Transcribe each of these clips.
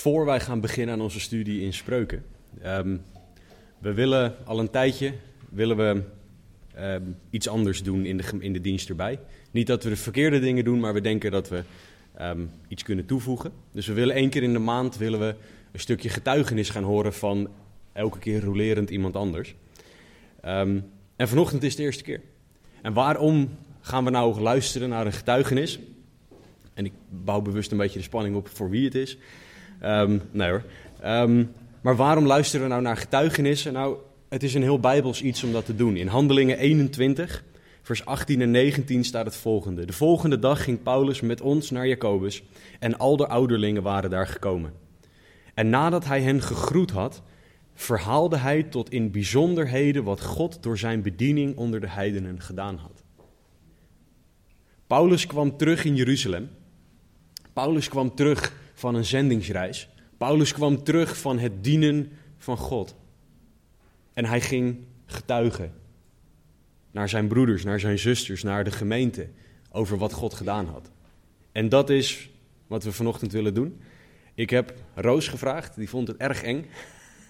Voor wij gaan beginnen aan onze studie in spreuken. ehm, we willen al een tijdje willen we, ehm, iets anders doen in de, in de dienst erbij. Niet dat we de verkeerde dingen doen, maar we denken dat we ehm, iets kunnen toevoegen. Dus we willen één keer in de maand willen we een stukje getuigenis gaan horen van elke keer rolerend iemand anders. En vanochtend is de eerste keer. En waarom gaan we nou luisteren naar een getuigenis? En ik bouw bewust een beetje de spanning op voor wie het is. Ehm, nee hoor. Ehm, maar waarom luisteren we nou naar getuigenissen? Nou, het is een heel bijbels iets om dat te doen. In Handelingen 21, vers 18 en 19 staat het volgende. De volgende dag ging Paulus met ons naar Jacobus en al de ouderlingen waren daar gekomen. En nadat hij hen gegroet had, verhaalde hij tot in bijzonderheden wat God door zijn bediening onder de heidenen gedaan had. Paulus kwam terug in Jeruzalem. Paulus kwam terug van een zendingsreis. Paulus kwam terug van het dienen van God. En hij ging getuigen naar zijn broeders, naar zijn zusters, naar de gemeente over wat God gedaan had. En dat is wat we vanochtend willen doen. Ik heb Roos gevraagd, die vond het erg eng.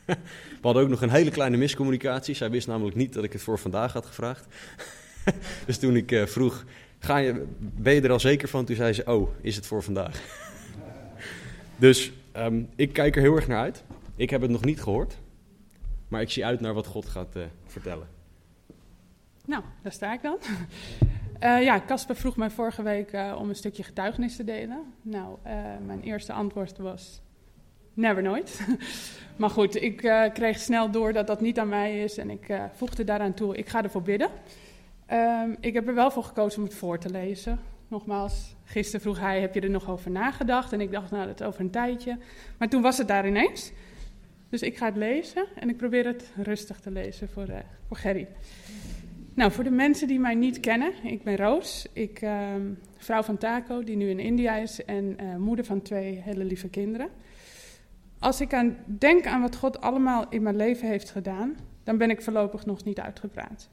We hadden ook nog een hele kleine miscommunicatie. Zij wist namelijk niet dat ik het voor vandaag had gevraagd. Dus toen ik eh, vroeg, Ga je, ben je er al zeker van? Toen zei ze, oh, is het voor vandaag? Dus ehm, ik kijk er heel erg naar uit. Ik heb het nog niet gehoord. Maar ik zie uit naar wat God gaat eh, vertellen. Nou, daar sta ik dan. Eh, ja, Casper vroeg mij vorige week eh, om een stukje getuigenis te delen. Nou, mijn eerste antwoord was never nooit. maar goed, ik kreeg snel door dat dat niet aan mij is en ik voegde daaraan toe, ik ga ervoor bidden. Ehm, ik heb er wel voor gekozen om het voor te lezen. Nogmaals, gisteren vroeg hij, heb je er nog over nagedacht? En ik dacht, nou, dat over een tijdje. Maar toen was het daar ineens. Dus ik ga het lezen en ik probeer het rustig te lezen voor, eh, voor Gerry. Nou, voor de mensen die mij niet kennen, ik ben Roos. Ik ehm vrouw van Taco, die nu in India is, en eh, moeder van twee hele lieve kinderen. Als ik aan, denk aan wat God allemaal in mijn leven heeft gedaan, dan ben ik voorlopig nog niet uitgepraat.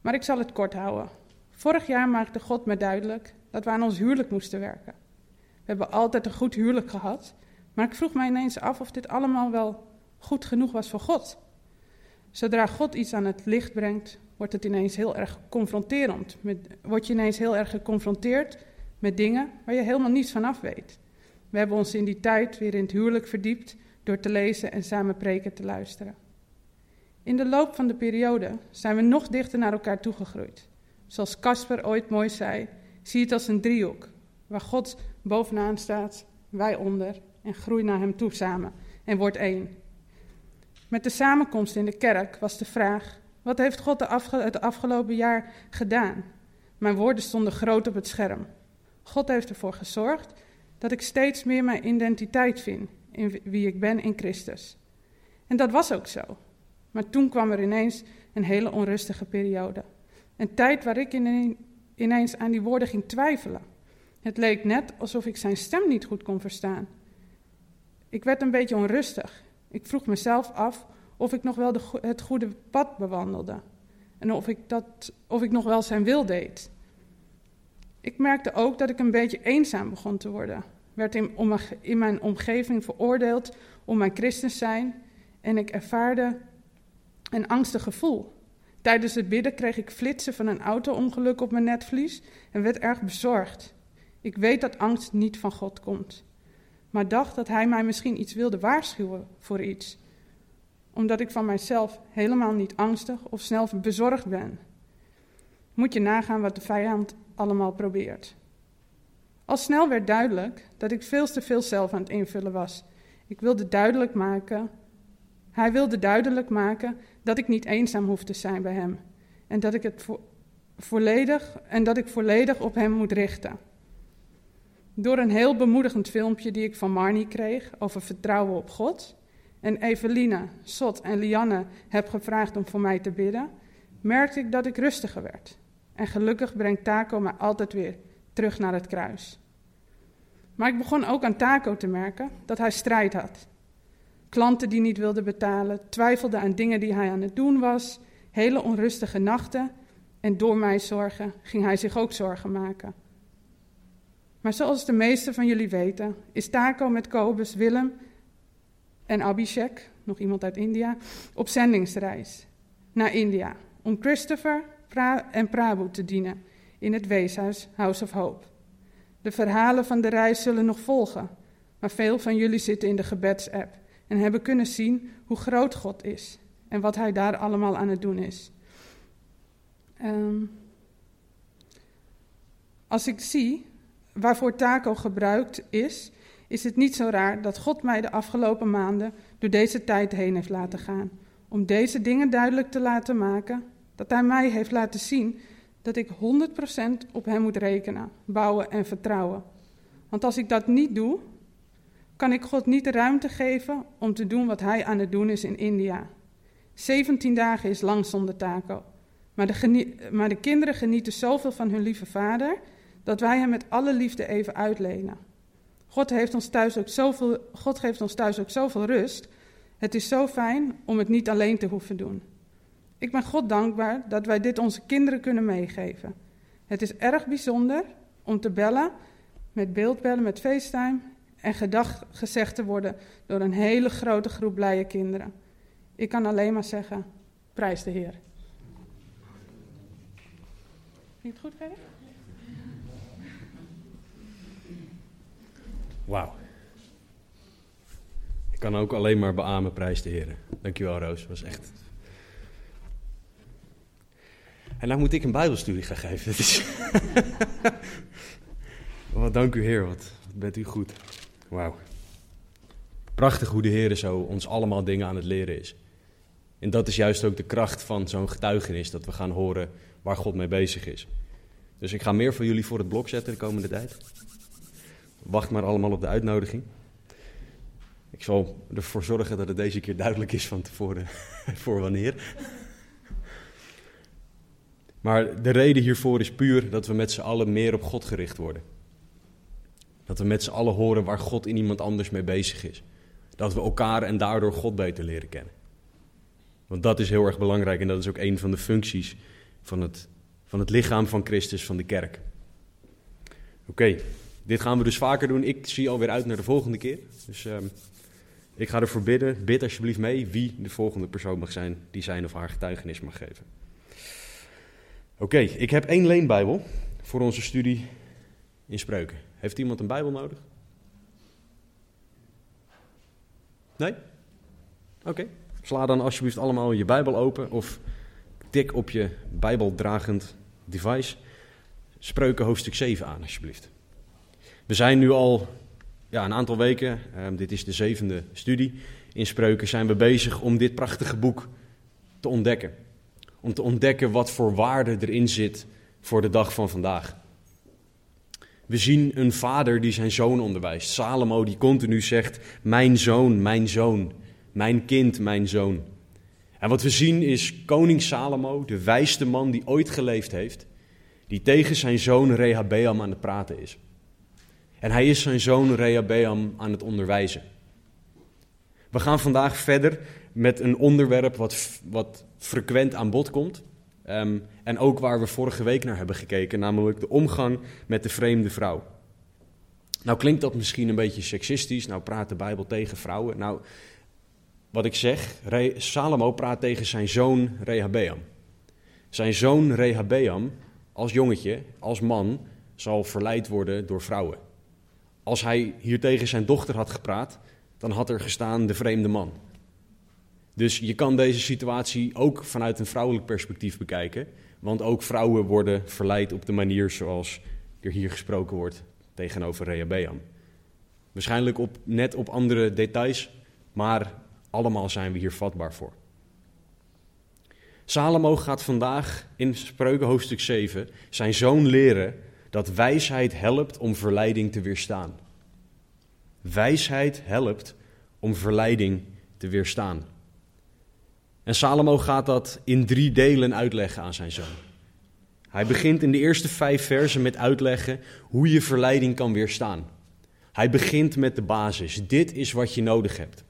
Maar ik zal het kort houden. Vorig jaar maakte God me duidelijk dat we aan ons huwelijk moesten werken. We hebben altijd een goed huwelijk gehad, maar ik vroeg mij ineens af of dit allemaal wel goed genoeg was voor God. Zodra God iets aan het licht brengt, wordt het ineens heel erg confronterend. Met, word je ineens heel erg geconfronteerd met dingen waar je helemaal niets van af weet. We hebben ons in die tijd weer in het huwelijk verdiept door te lezen en samen preken te luisteren. In de loop van de periode zijn we nog dichter naar elkaar toegegroeid. Zoals Casper ooit mooi zei, zie het als een driehoek, waar God bovenaan staat, wij onder en groei naar hem toe samen en wordt één. Met de samenkomst in de kerk was de vraag: wat heeft God het afgelopen jaar gedaan? Mijn woorden stonden groot op het scherm. God heeft ervoor gezorgd dat ik steeds meer mijn identiteit vind in wie ik ben in Christus. En dat was ook zo. Maar toen kwam er ineens een hele onrustige periode. Een tijd waar ik ineens aan die woorden ging twijfelen. Het leek net alsof ik zijn stem niet goed kon verstaan. Ik werd een beetje onrustig. Ik vroeg mezelf af of ik nog wel de, het goede pad bewandelde. En of ik, dat, of ik nog wel zijn wil deed. Ik merkte ook dat ik een beetje eenzaam begon te worden. Werd in, om, in mijn omgeving veroordeeld om mijn christen zijn. En ik ervaarde een angstig gevoel. Tijdens het bidden kreeg ik flitsen van een auto-ongeluk op mijn netvlies en werd erg bezorgd. Ik weet dat angst niet van God komt, maar dacht dat Hij mij misschien iets wilde waarschuwen voor iets, omdat ik van mijzelf helemaal niet angstig of snel bezorgd ben. Moet je nagaan wat de vijand allemaal probeert. Al snel werd duidelijk dat ik veel te veel zelf aan het invullen was. Ik wilde duidelijk maken hij wilde duidelijk maken dat ik niet eenzaam hoef te zijn bij hem en dat ik het vo volledig en dat ik volledig op hem moet richten. Door een heel bemoedigend filmpje die ik van Marnie kreeg over vertrouwen op God en Evelina, Sot en Lianne heb gevraagd om voor mij te bidden, merkte ik dat ik rustiger werd. En gelukkig brengt Taco mij altijd weer terug naar het kruis. Maar ik begon ook aan Taco te merken dat hij strijd had. Klanten die niet wilden betalen, twijfelden aan dingen die hij aan het doen was, hele onrustige nachten. En door mij zorgen ging hij zich ook zorgen maken. Maar zoals de meesten van jullie weten, is Taco met Kobus, Willem en Abhishek, nog iemand uit India, op zendingsreis naar India om Christopher en Prabhu te dienen in het weeshuis House of Hope. De verhalen van de reis zullen nog volgen, maar veel van jullie zitten in de gebedsapp en hebben kunnen zien hoe groot God is en wat Hij daar allemaal aan het doen is. Um, als ik zie waarvoor Taco gebruikt is, is het niet zo raar dat God mij de afgelopen maanden door deze tijd heen heeft laten gaan. Om deze dingen duidelijk te laten maken, dat Hij mij heeft laten zien dat ik 100% op Hem moet rekenen, bouwen en vertrouwen. Want als ik dat niet doe, kan ik God niet de ruimte geven om te doen wat Hij aan het doen is in India. 17 dagen is lang zonder taco. Maar de, maar de kinderen genieten zoveel van hun lieve vader dat wij hem met alle liefde even uitlenen. God, heeft ons thuis ook zoveel, God geeft ons thuis ook zoveel rust. Het is zo fijn om het niet alleen te hoeven doen. Ik ben God dankbaar dat wij dit onze kinderen kunnen meegeven. Het is erg bijzonder om te bellen, met beeldbellen, met FaceTime en gedag gezegd te worden door een hele grote groep blije kinderen. Ik kan alleen maar zeggen, prijs de Heer. Vind het goed, Gerrit? Wauw. Ik kan ook alleen maar beamen, prijs de Heer. Dankjewel, Roos. was echt... En nou moet ik een bijbelstudie gaan geven. Wat dank u, Heer. Wat bent u goed. Wauw. Prachtig hoe de Heer zo ons allemaal dingen aan het leren is. En dat is juist ook de kracht van zo'n getuigenis, dat we gaan horen waar God mee bezig is. Dus ik ga meer van jullie voor het blok zetten de komende tijd. Wacht maar allemaal op de uitnodiging. Ik zal ervoor zorgen dat het deze keer duidelijk is van tevoren voor wanneer. Maar de reden hiervoor is puur dat we met z'n allen meer op God gericht worden. Dat we met z'n allen horen waar God in iemand anders mee bezig is. Dat we elkaar en daardoor God beter leren kennen. Want dat is heel erg belangrijk en dat is ook een van de functies van het, van het lichaam van Christus, van de kerk. Oké, dit gaan we dus vaker doen. Ik zie alweer uit naar de volgende keer. Dus uh, ik ga ervoor bidden. Bid alsjeblieft mee wie de volgende persoon mag zijn die zijn of haar getuigenis mag geven. Oké, ik heb één leenbijbel voor onze studie in spreuken. Heeft iemand een bijbel nodig? Nee? Oké. Sla dan alsjeblieft allemaal je bijbel open of tik op je bijbeldragend device Spreuken hoofdstuk 7 aan, alsjeblieft. We zijn nu al ja, een aantal weken, um, dit is de zevende studie in Spreuken, zijn we bezig om dit prachtige boek te ontdekken. Om te ontdekken wat voor waarde erin zit voor de dag van vandaag. We zien een vader die zijn zoon onderwijst. Salomo die continu zegt, mijn zoon, mijn zoon, mijn kind, mijn zoon. En wat we zien is koning Salomo, de wijste man die ooit geleefd heeft, die tegen zijn zoon Rehabeam aan het praten is. En hij is zijn zoon Rehabeam aan het onderwijzen. We gaan vandaag verder met een onderwerp wat, wat frequent aan bod komt. Um, en ook waar we vorige week naar hebben gekeken, namelijk de omgang met de vreemde vrouw. Nou klinkt dat misschien een beetje seksistisch, nou praat de Bijbel tegen vrouwen. Nou, wat ik zeg, Salomo praat tegen zijn zoon Rehabeam. Zijn zoon Rehabeam, als jongetje, als man, zal verleid worden door vrouwen. Als hij hier tegen zijn dochter had gepraat, dan had er gestaan de vreemde man. Dus je kan deze situatie ook vanuit een vrouwelijk perspectief bekijken. Want ook vrouwen worden verleid op de manier zoals er hier gesproken wordt tegenover Rehabeam. Waarschijnlijk op, net op andere details, maar allemaal zijn we hier vatbaar voor. Salomo gaat vandaag in Spreuken hoofdstuk 7 zijn zoon leren dat wijsheid helpt om verleiding te weerstaan. Wijsheid helpt om verleiding te weerstaan. En Salomo gaat dat in drie delen uitleggen aan zijn zoon. Hij begint in de eerste vijf versen met uitleggen hoe je verleiding kan weerstaan. Hij begint met de basis. Dit is wat je nodig hebt.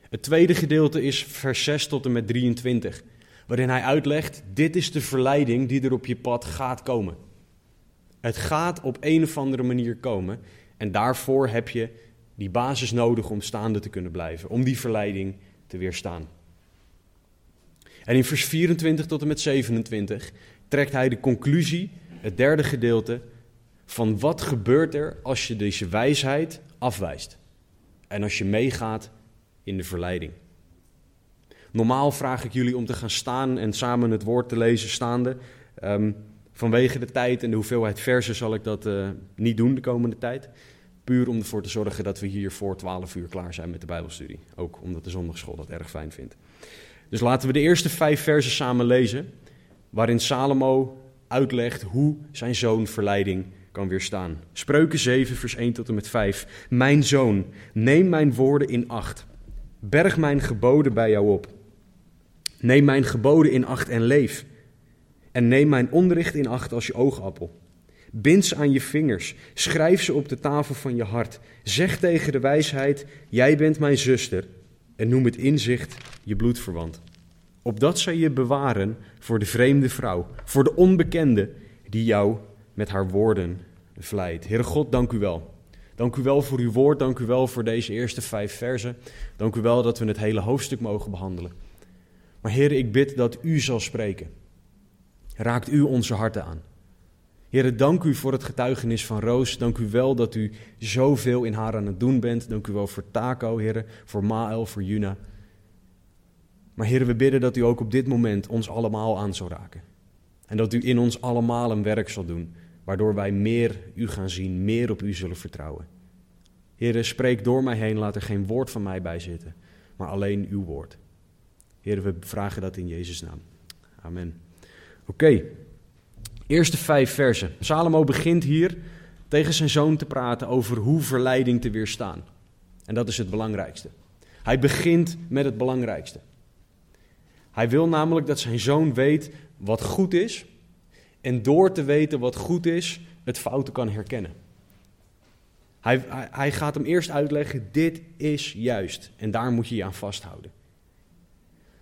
Het tweede gedeelte is vers 6 tot en met 23, waarin hij uitlegt: dit is de verleiding die er op je pad gaat komen. Het gaat op een of andere manier komen en daarvoor heb je die basis nodig om staande te kunnen blijven, om die verleiding te weerstaan. En in vers 24 tot en met 27 trekt hij de conclusie, het derde gedeelte, van wat gebeurt er als je deze wijsheid afwijst en als je meegaat in de verleiding. Normaal vraag ik jullie om te gaan staan en samen het woord te lezen staande. Um, vanwege de tijd en de hoeveelheid versen zal ik dat uh, niet doen de komende tijd. Puur om ervoor te zorgen dat we hier voor 12 uur klaar zijn met de Bijbelstudie. Ook omdat de zondagschool dat erg fijn vindt. Dus laten we de eerste vijf versen samen lezen, waarin Salomo uitlegt hoe zijn zoon verleiding kan weerstaan. Spreuken 7, vers 1 tot en met 5. Mijn zoon, neem mijn woorden in acht. Berg mijn geboden bij jou op. Neem mijn geboden in acht en leef. En neem mijn onderricht in acht als je oogappel. Bind ze aan je vingers, schrijf ze op de tafel van je hart. Zeg tegen de wijsheid: Jij bent mijn zuster. En noem het inzicht je bloedverwant. Opdat zij je bewaren voor de vreemde vrouw, voor de onbekende die jou met haar woorden vlijt. Heere God, dank u wel. Dank u wel voor uw woord, dank u wel voor deze eerste vijf versen. Dank u wel dat we het hele hoofdstuk mogen behandelen. Maar Heer, ik bid dat u zal spreken. Raakt u onze harten aan. Heer, dank u voor het getuigenis van Roos. Dank u wel dat u zoveel in haar aan het doen bent. Dank u wel voor Taco, Heer, voor Mael, voor Juna. Maar Heer, we bidden dat u ook op dit moment ons allemaal aan zal raken. En dat u in ons allemaal een werk zal doen waardoor wij meer u gaan zien, meer op u zullen vertrouwen. Heere, spreek door mij heen, laat er geen woord van mij bij zitten, maar alleen uw woord. Heere, we vragen dat in Jezus' naam. Amen. Oké, eerste vijf versen. Salomo begint hier tegen zijn zoon te praten over hoe verleiding te weerstaan. En dat is het belangrijkste. Hij begint met het belangrijkste. Hij wil namelijk dat zijn zoon weet wat goed is en door te weten wat goed is, het fouten kan herkennen. Hij, hij, gaat hem eerst uitleggen, dit is juist en daar moet je je aan vasthouden.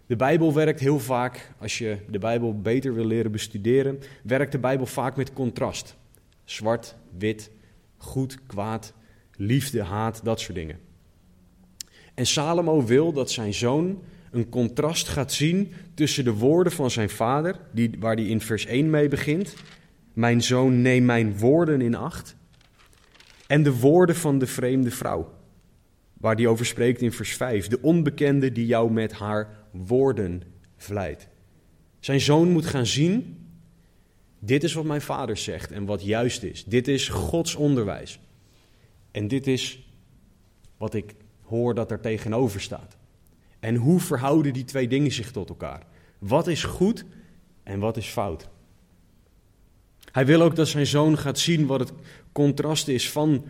De Bijbel werkt heel vaak, als je de Bijbel beter wil leren bestuderen, werkt de Bijbel vaak met contrast. Zwart, wit, goed, kwaad, liefde, haat, dat soort dingen. En Salomo wil dat zijn zoon een contrast gaat zien tussen de woorden van zijn vader, die, waar hij in vers 1 mee begint. Mijn zoon, neem mijn woorden in acht. En de woorden van de vreemde vrouw, waar hij over spreekt in vers 5. De onbekende die jou met haar woorden vlijt. Zijn zoon moet gaan zien, dit is wat mijn vader zegt en wat juist is. Dit is Gods onderwijs. En dit is wat ik hoor dat er tegenover staat. En hoe verhouden die twee dingen zich tot elkaar? Wat is goed en wat is fout? Hij wil ook dat zijn zoon gaat zien wat het contrast is van,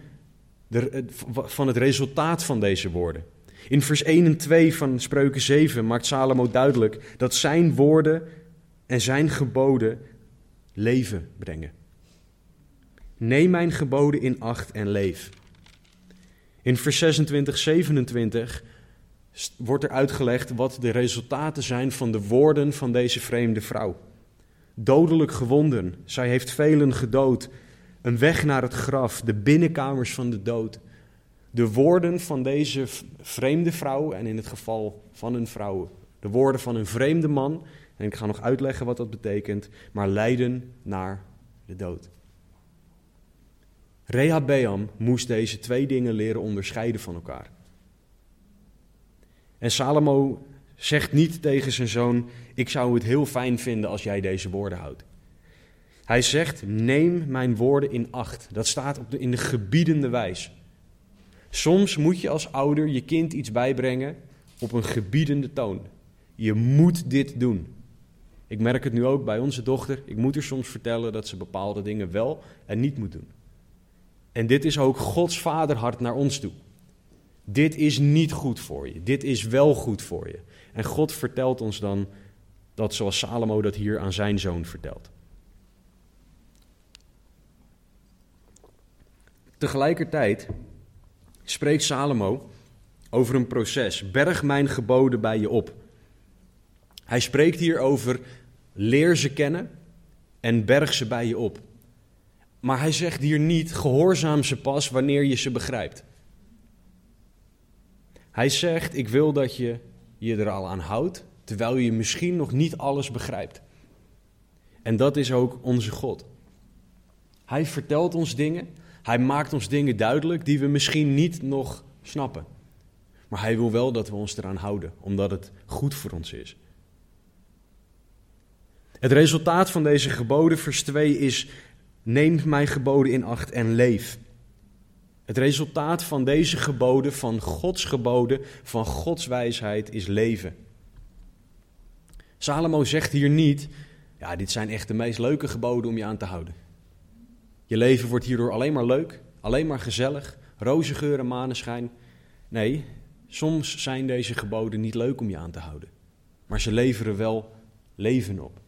de, van het resultaat van deze woorden. In vers 1 en 2 van Spreuken 7 maakt Salomo duidelijk dat zijn woorden en zijn geboden leven brengen. Neem mijn geboden in acht en leef. In vers 26, 27 wordt er uitgelegd wat de resultaten zijn van de woorden van deze vreemde vrouw. Dodelijk gewonden, zij heeft velen gedood, een weg naar het graf, de binnenkamers van de dood. De woorden van deze vreemde vrouw, en in het geval van een vrouw, de woorden van een vreemde man, en ik ga nog uitleggen wat dat betekent, maar leiden naar de dood. Rehabeam moest deze twee dingen leren onderscheiden van elkaar. En Salomo zegt niet tegen zijn zoon: Ik zou het heel fijn vinden als jij deze woorden houdt. Hij zegt: Neem mijn woorden in acht. Dat staat op de, in de gebiedende wijs. Soms moet je als ouder je kind iets bijbrengen op een gebiedende toon. Je moet dit doen. Ik merk het nu ook bij onze dochter. Ik moet haar soms vertellen dat ze bepaalde dingen wel en niet moet doen. En dit is ook Gods vaderhart naar ons toe. Dit is niet goed voor je. Dit is wel goed voor je. En God vertelt ons dan dat zoals Salomo dat hier aan zijn zoon vertelt. Tegelijkertijd spreekt Salomo over een proces. Berg mijn geboden bij je op. Hij spreekt hier over leer ze kennen en berg ze bij je op. Maar hij zegt hier niet gehoorzaam ze pas wanneer je ze begrijpt. Hij zegt ik wil dat je je er al aan houdt terwijl je misschien nog niet alles begrijpt. En dat is ook onze God. Hij vertelt ons dingen, hij maakt ons dingen duidelijk die we misschien niet nog snappen. Maar hij wil wel dat we ons eraan houden, omdat het goed voor ons is. Het resultaat van deze geboden, vers 2, is: neem mijn geboden in acht en leef. Het resultaat van deze geboden, van Gods geboden, van Gods wijsheid, is leven. Salomo zegt hier niet: ja, dit zijn echt de meest leuke geboden om je aan te houden. Je leven wordt hierdoor alleen maar leuk, alleen maar gezellig, roze geur en maneschijn. Nee, soms zijn deze geboden niet leuk om je aan te houden. Maar ze leveren wel leven op.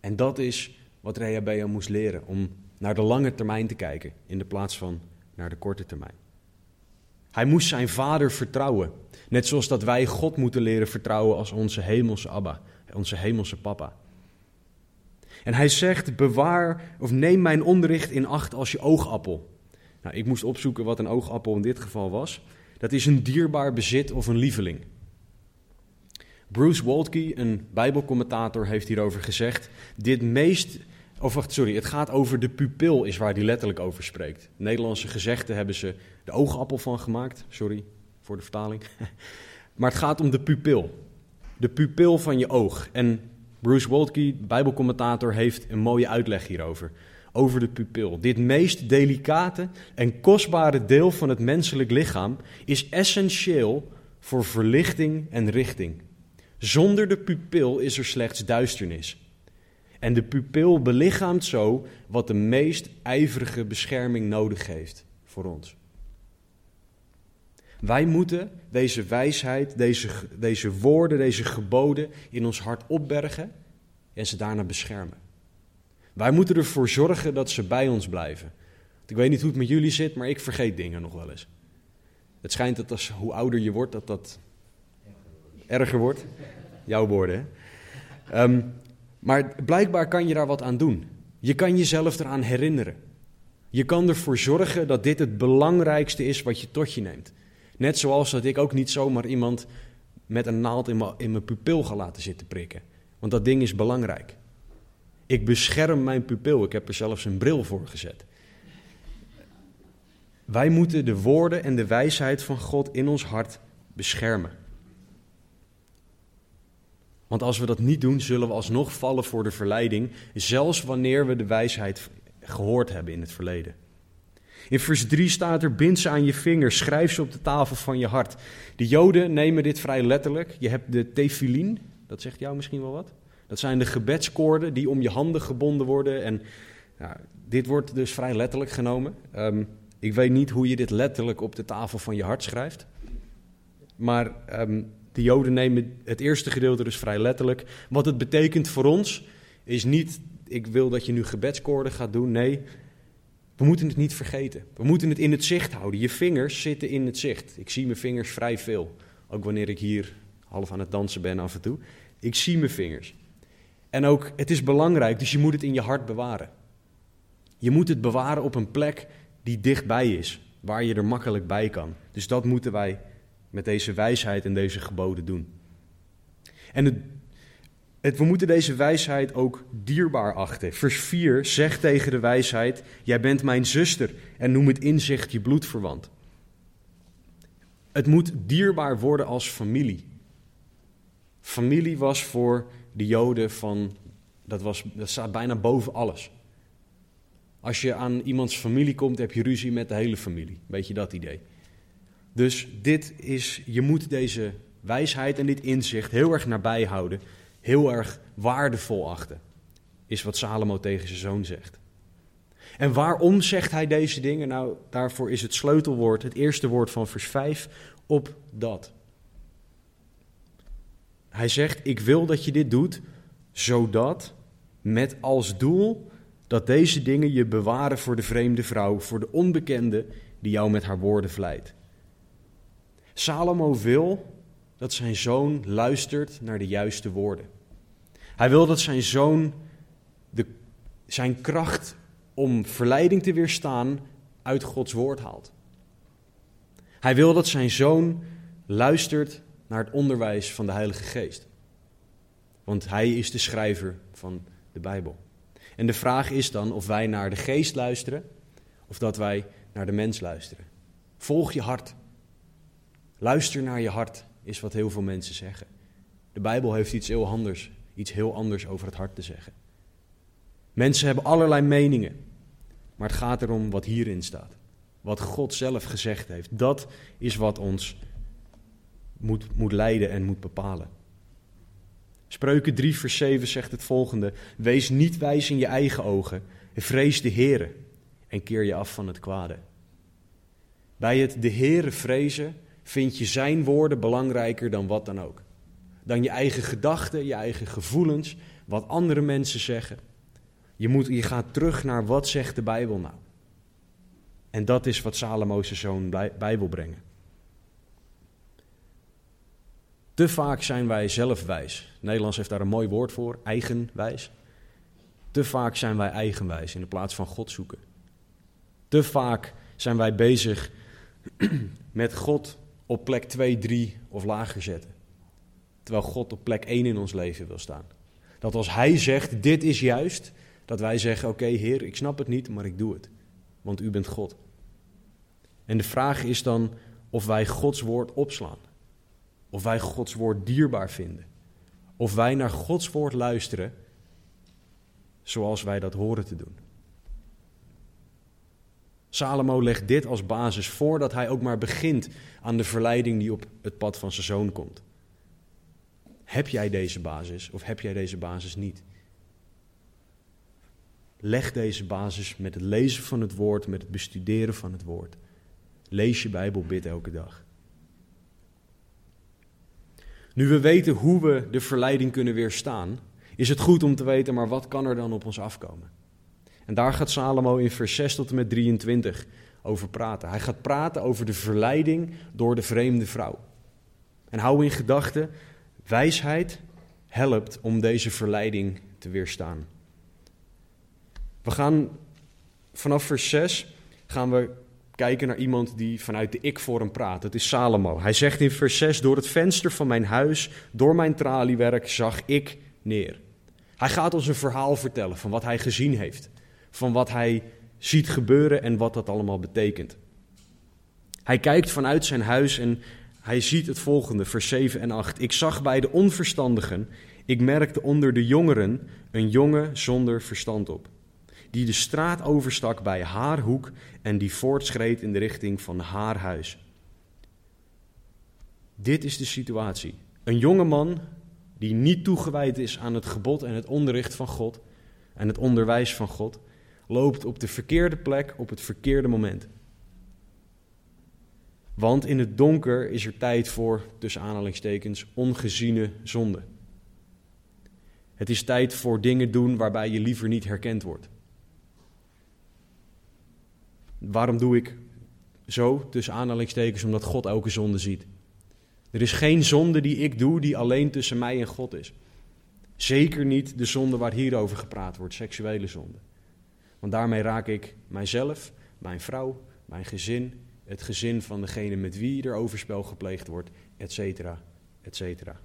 En dat is wat Rehabea moest leren, om naar de lange termijn te kijken in de plaats van naar de korte termijn. Hij moest zijn vader vertrouwen, net zoals dat wij God moeten leren vertrouwen als onze hemelse Abba, onze hemelse papa. En hij zegt: bewaar of neem mijn onderricht in acht als je oogappel. Nou, ik moest opzoeken wat een oogappel in dit geval was. Dat is een dierbaar bezit of een lieveling. Bruce Waltke, een Bijbelcommentator, heeft hierover gezegd: dit meest of wacht, sorry, het gaat over de pupil, is waar hij letterlijk over spreekt. Nederlandse gezegden hebben ze de oogappel van gemaakt. Sorry voor de vertaling. Maar het gaat om de pupil. De pupil van je oog. En Bruce Waltke, Bijbelcommentator, heeft een mooie uitleg hierover. Over de pupil. Dit meest delicate en kostbare deel van het menselijk lichaam is essentieel voor verlichting en richting. Zonder de pupil is er slechts duisternis. En de pupil belichaamt zo wat de meest ijverige bescherming nodig heeft voor ons. Wij moeten deze wijsheid, deze, deze woorden, deze geboden in ons hart opbergen en ze daarna beschermen. Wij moeten ervoor zorgen dat ze bij ons blijven. Ik weet niet hoe het met jullie zit, maar ik vergeet dingen nog wel eens. Het schijnt dat als, hoe ouder je wordt, dat dat erger wordt. Jouw woorden, hè? Um, maar blijkbaar kan je daar wat aan doen. Je kan jezelf eraan herinneren. Je kan ervoor zorgen dat dit het belangrijkste is wat je tot je neemt. Net zoals dat ik ook niet zomaar iemand met een naald in mijn, pupil ga laten zitten prikken. Want dat ding is belangrijk. Ik bescherm mijn pupil. Ik heb er zelfs een bril voor gezet. Wij moeten de woorden en de wijsheid van God in ons hart beschermen. Want als we dat niet doen, zullen we alsnog vallen voor de verleiding, zelfs wanneer we de wijsheid gehoord hebben in het verleden. In vers 3 staat er: Bind ze aan je vingers, schrijf ze op de tafel van je hart. De Joden nemen dit vrij letterlijk. Je hebt de tefillin, dat zegt jou misschien wel wat. Dat zijn de gebedskoorden die om je handen gebonden worden. En nou, dit wordt dus vrij letterlijk genomen. Um, ik weet niet hoe je dit letterlijk op de tafel van je hart schrijft. Maar um, de Joden nemen het eerste gedeelte dus vrij letterlijk. Wat het betekent voor ons is niet, ik wil dat je nu gebedskoorden gaat doen. Nee, we moeten het niet vergeten. We moeten het in het zicht houden. Je vingers zitten in het zicht. Ik zie mijn vingers vrij veel. Ook wanneer ik hier half aan het dansen ben af en toe. Ik zie mijn vingers. En ook, het is belangrijk, dus je moet het in je hart bewaren. Je moet het bewaren op een plek die dichtbij is, waar je er makkelijk bij kan. Dus dat moeten wij met deze wijsheid en deze geboden doen. En het, het, we moeten deze wijsheid ook dierbaar achten. Vers 4 zegt tegen de wijsheid: Jij bent mijn zuster en noem het inzicht je bloedverwant. Het moet dierbaar worden als familie. Familie was voor de Joden van, dat, was, dat staat bijna boven alles. Als je aan iemands familie komt, heb je ruzie met de hele familie. Weet je dat idee? Dus dit is, je moet deze wijsheid en dit inzicht heel erg nabij houden, heel erg waardevol achten, is wat Salomo tegen zijn zoon zegt. En waarom zegt hij deze dingen? Nou, daarvoor is het sleutelwoord, het eerste woord van vers 5, op dat. Hij zegt: Ik wil dat je dit doet, zodat met als doel dat deze dingen je bewaren voor de vreemde vrouw, voor de onbekende die jou met haar woorden vlijt. Salomo wil dat zijn zoon luistert naar de juiste woorden. Hij wil dat zijn zoon de, zijn kracht om verleiding te weerstaan uit Gods woord haalt. Hij wil dat zijn zoon luistert naar het onderwijs van de Heilige Geest. Want hij is de schrijver van de Bijbel. En de vraag is dan of wij naar de geest luisteren of dat wij naar de mens luisteren. Volg je hart. Luister naar je hart, is wat heel veel mensen zeggen. De Bijbel heeft iets heel anders, iets heel anders over het hart te zeggen. Mensen hebben allerlei meningen, maar het gaat erom wat hierin staat. Wat God zelf gezegd heeft. Dat is wat ons moet, moet leiden en moet bepalen. Spreuken 3, vers 7 zegt het volgende: Wees niet wijs in je eigen ogen, vrees de Heere en keer je af van het kwade. Bij het de Heere vrezen vind je zijn woorden belangrijker dan wat dan ook. Dan je eigen gedachten, je eigen gevoelens, wat andere mensen zeggen. Je, moet, je gaat terug naar wat zegt de Bijbel nou. En dat is wat Salomo's zoon bij brengen. Te vaak zijn wij zelfwijs. Nederlands heeft daar een mooi woord voor, eigenwijs. Te vaak zijn wij eigenwijs in de plaats van God zoeken. Te vaak zijn wij bezig met God op plek 2, 3 of lager zetten. Terwijl God op plek 1 in ons leven wil staan. Dat als Hij zegt, dit is juist, dat wij zeggen, oké Heer, ik snap het niet, maar ik doe het. Want U bent God. En de vraag is dan of wij Gods woord opslaan. Of wij Gods woord dierbaar vinden. Of wij naar Gods woord luisteren zoals wij dat horen te doen. Salomo legt dit als basis voordat hij ook maar begint aan de verleiding die op het pad van zijn zoon komt. Heb jij deze basis of heb jij deze basis niet? Leg deze basis met het lezen van het woord, met het bestuderen van het woord. Lees je Bijbel, bid elke dag. Nu we weten hoe we de verleiding kunnen weerstaan, is het goed om te weten, maar wat kan er dan op ons afkomen? En daar gaat Salomo in vers 6 tot en met 23 over praten. Hij gaat praten over de verleiding door de vreemde vrouw. En hou in gedachten, wijsheid helpt om deze verleiding te weerstaan. We gaan vanaf vers 6 gaan we kijken naar iemand die vanuit de ik-vorm praat. Dat is Salomo. Hij zegt in vers 6: Door het venster van mijn huis, door mijn traliewerk, zag ik neer. Hij gaat ons een verhaal vertellen van wat hij gezien heeft, van wat hij ziet gebeuren en wat dat allemaal betekent. Hij kijkt vanuit zijn huis en hij ziet het volgende, vers 7 en 8. Ik zag bij de onverstandigen, ik merkte onder de jongeren een jongen zonder verstand op die de straat overstak bij haar hoek en die voortschreed in de richting van haar huis. Dit is de situatie. Een jonge man die niet toegewijd is aan het gebod en het onderricht van God en het onderwijs van God, loopt op de verkeerde plek op het verkeerde moment. Want in het donker is er tijd voor, tussen aanhalingstekens, ongeziene zonde. Het is tijd voor dingen doen waarbij je liever niet herkend wordt. Waarom doe ik zo, tussen aanhalingstekens, omdat God elke zonde ziet. Er is geen zonde die ik doe die alleen tussen mij en God is. Zeker niet de zonde waar hierover gepraat wordt, seksuele zonde. Want daarmee raak ik mijzelf, mijn vrouw, mijn gezin, het gezin van degene met wie er overspel gepleegd wordt, et cetera, et cetera.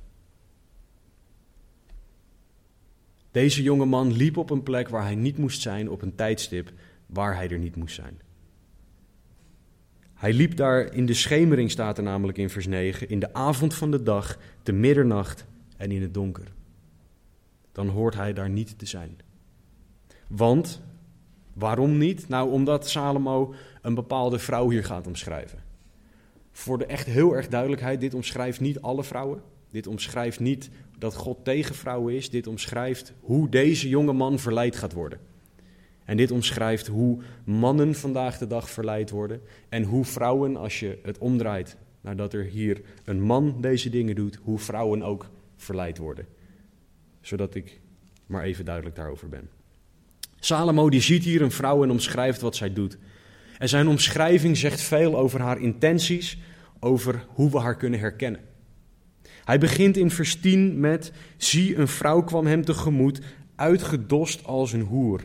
Deze jonge man liep op een plek waar hij niet moest zijn, op een tijdstip waar hij er niet moest zijn. Hij liep daar in de schemering, staat er namelijk in vers 9, in de avond van de dag, te middernacht en in het donker. Dan hoort hij daar niet te zijn. Want, waarom niet? Nou, omdat Salomo een bepaalde vrouw hier gaat omschrijven. Voor de echt heel erg duidelijkheid, dit omschrijft niet alle vrouwen. Dit omschrijft niet dat God tegen vrouwen is. Dit omschrijft hoe deze jonge man verleid gaat worden. En dit omschrijft hoe mannen vandaag de dag verleid worden en hoe vrouwen, als je het omdraait nadat er hier een man deze dingen doet, hoe vrouwen ook verleid worden. Zodat ik maar even duidelijk daarover ben. Salomo die ziet hier een vrouw en omschrijft wat zij doet. En zijn omschrijving zegt veel over haar intenties, over hoe we haar kunnen herkennen. Hij begint in vers 10 met: Zie, een vrouw kwam hem tegemoet, uitgedost als een hoer.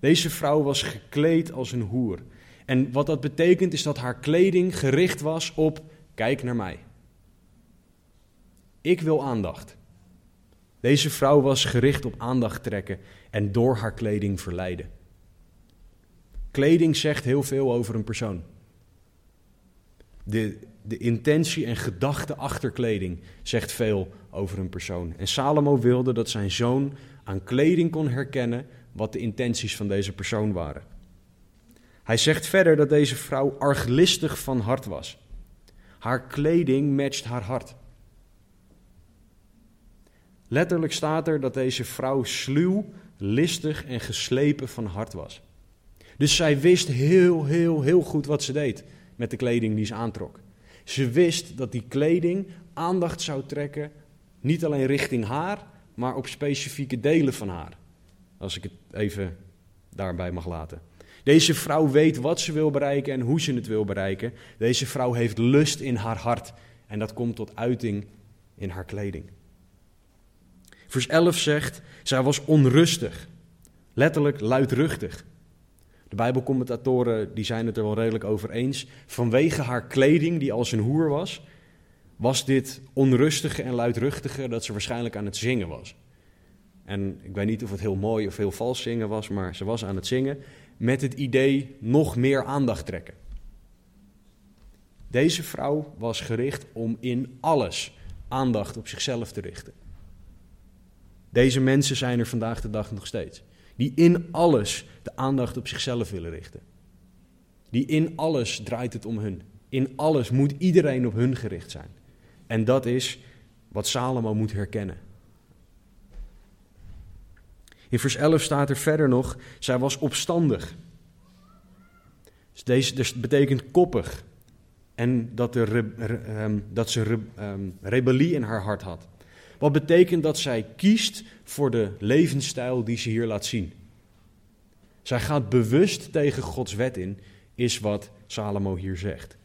Deze vrouw was gekleed als een hoer. En wat dat betekent is dat haar kleding gericht was op: kijk naar mij. Ik wil aandacht. Deze vrouw was gericht op aandacht trekken en door haar kleding verleiden. Kleding zegt heel veel over een persoon. De, de intentie en gedachte achter kleding zegt veel over een persoon. En Salomo wilde dat zijn zoon aan kleding kon herkennen wat de intenties van deze persoon waren. Hij zegt verder dat deze vrouw arglistig van hart was. Haar kleding matcht haar hart. Letterlijk staat er dat deze vrouw sluw, listig en geslepen van hart was. Dus zij wist heel, heel, heel goed wat ze deed met de kleding die ze aantrok. Ze wist dat die kleding aandacht zou trekken, niet alleen richting haar, maar op specifieke delen van haar. Als ik het even daarbij mag laten. Deze vrouw weet wat ze wil bereiken en hoe ze het wil bereiken. Deze vrouw heeft lust in haar hart en dat komt tot uiting in haar kleding. Vers 11 zegt, zij was onrustig, letterlijk luidruchtig. De Bijbelcommentatoren die zijn het er wel redelijk over eens. Vanwege haar kleding, die als een hoer was, was dit onrustige en luidruchtige dat ze waarschijnlijk aan het zingen was. En ik weet niet of het heel mooi of heel vals zingen was, maar ze was aan het zingen met het idee nog meer aandacht trekken. Deze vrouw was gericht om in alles aandacht op zichzelf te richten. Deze mensen zijn er vandaag de dag nog steeds. Die in alles de aandacht op zichzelf willen richten. Die in alles draait het om hun. In alles moet iedereen op hun gericht zijn. En dat is wat Salomo moet herkennen. In vers 11 staat er verder nog, zij was opstandig. Dus deze dus betekent koppig. En dat, er, ehm, dat ze ehm, rebellie in haar hart had. Wat betekent dat zij kiest voor de levensstijl die ze hier laat zien. Zij gaat bewust tegen Gods wet in, is wat Salomo hier zegt.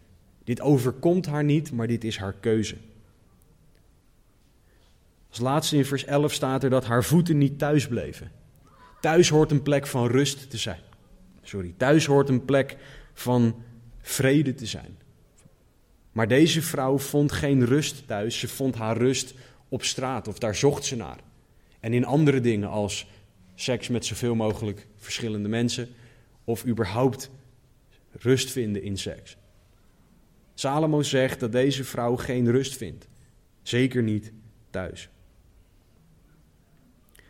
Dit overkomt haar niet, maar dit is haar keuze. Als laatste in vers 11 staat er dat haar voeten niet thuis bleven. Thuis hoort een plek van rust te zijn. Sorry, thuis hoort een plek van vrede te zijn. Maar deze vrouw vond geen rust thuis, ze vond haar rust op straat of daar zocht ze naar. En in andere dingen als seks met zoveel mogelijk verschillende mensen of überhaupt rust vinden in seks. Salomo zegt dat deze vrouw geen rust vindt, zeker niet thuis.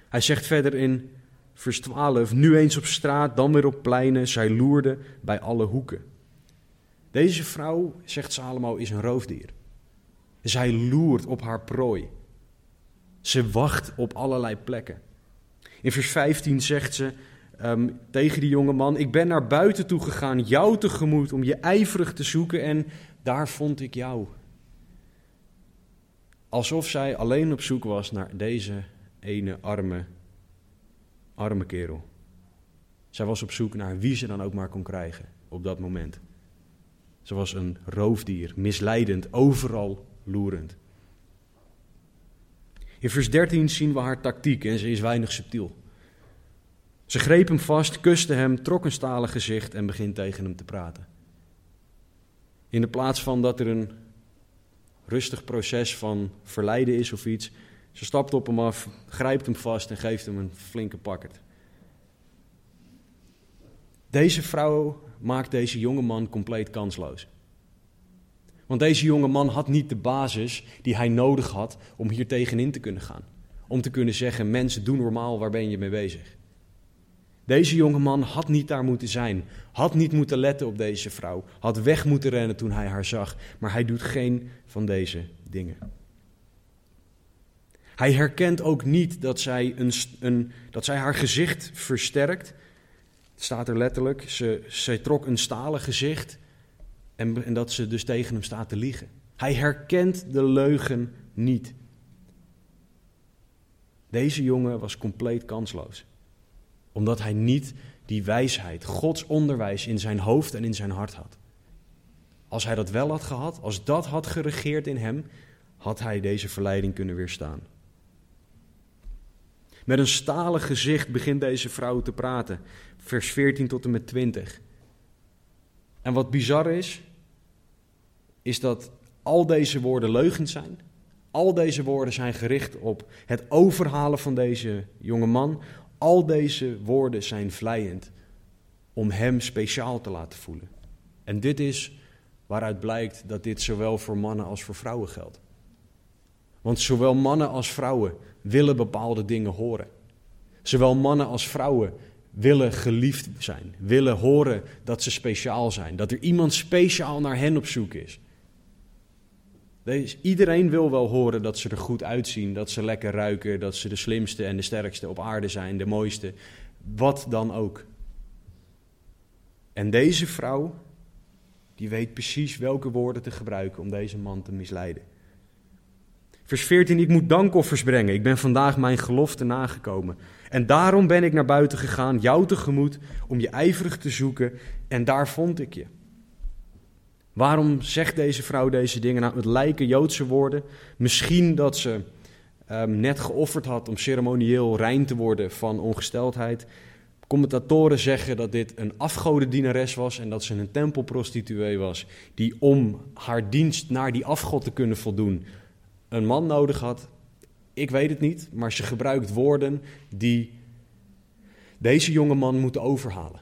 Hij zegt verder in vers 12, nu eens op straat, dan weer op pleinen, zij loerde bij alle hoeken. Deze vrouw, zegt Salomo, is een roofdier. Zij loert op haar prooi. Ze wacht op allerlei plekken. In vers 15 zegt ze um, tegen die jonge man: Ik ben naar buiten toe gegaan, jou tegemoet, om je ijverig te zoeken en daar vond ik jou. Alsof zij alleen op zoek was naar deze ene arme, arme kerel. Zij was op zoek naar wie ze dan ook maar kon krijgen op dat moment. Ze was een roofdier, misleidend, overal loerend. In vers 13 zien we haar tactiek en ze is weinig subtiel. Ze greep hem vast, kuste hem, trok een stalen gezicht en begint tegen hem te praten. In de plaats van dat er een rustig proces van verleiden is of iets, ze stapt op hem af, grijpt hem vast en geeft hem een flinke pakkert. Deze vrouw maakt deze jonge man compleet kansloos. Want deze jonge man had niet de basis die hij nodig had om hier tegenin te kunnen gaan. Om te kunnen zeggen, mensen, doe normaal, waar ben je mee bezig? Deze jonge man had niet daar moeten zijn, had niet moeten letten op deze vrouw, had weg moeten rennen toen hij haar zag, maar hij doet geen van deze dingen. Hij herkent ook niet dat zij, een, een, dat zij haar gezicht versterkt Het staat er letterlijk, ze, ze trok een stalen gezicht en, en dat ze dus tegen hem staat te liegen. Hij herkent de leugen niet. Deze jongen was compleet kansloos. Omdat hij niet die wijsheid, Gods onderwijs in zijn hoofd en in zijn hart had. Als hij dat wel had gehad, als dat had geregeerd in hem, had hij deze verleiding kunnen weerstaan. Met een stalen gezicht begint deze vrouw te praten, vers 14 tot en met 20. En wat bizar is, is dat al deze woorden leugens zijn. Al deze woorden zijn gericht op het overhalen van deze jonge man. Al deze woorden zijn vlijend om hem speciaal te laten voelen. En dit is waaruit blijkt dat dit zowel voor mannen als voor vrouwen geldt. Want zowel mannen als vrouwen willen bepaalde dingen horen. Zowel mannen als vrouwen willen geliefd zijn, willen horen dat ze speciaal zijn, dat er iemand speciaal naar hen op zoek is. Deze, iedereen wil wel horen dat ze er goed uitzien, dat ze lekker ruiken, dat ze de slimste en de sterkste op aarde zijn, de mooiste, wat dan ook. En deze vrouw, die weet precies welke woorden te gebruiken om deze man te misleiden. Vers 14, ik moet dankoffers brengen. Ik ben vandaag mijn gelofte nagekomen. En daarom ben ik naar buiten gegaan, jou tegemoet, om je ijverig te zoeken. En daar vond ik je. Waarom zegt deze vrouw deze dingen? Nou, het lijken Joodse woorden. Misschien dat ze um, net geofferd had om ceremonieel rein te worden van ongesteldheid. Commentatoren zeggen dat dit een afgodendienares was en dat ze een tempelprostituee was, die om haar dienst naar die afgod te kunnen voldoen een man nodig had. Ik weet het niet, maar ze gebruikt woorden die deze jonge man moeten overhalen.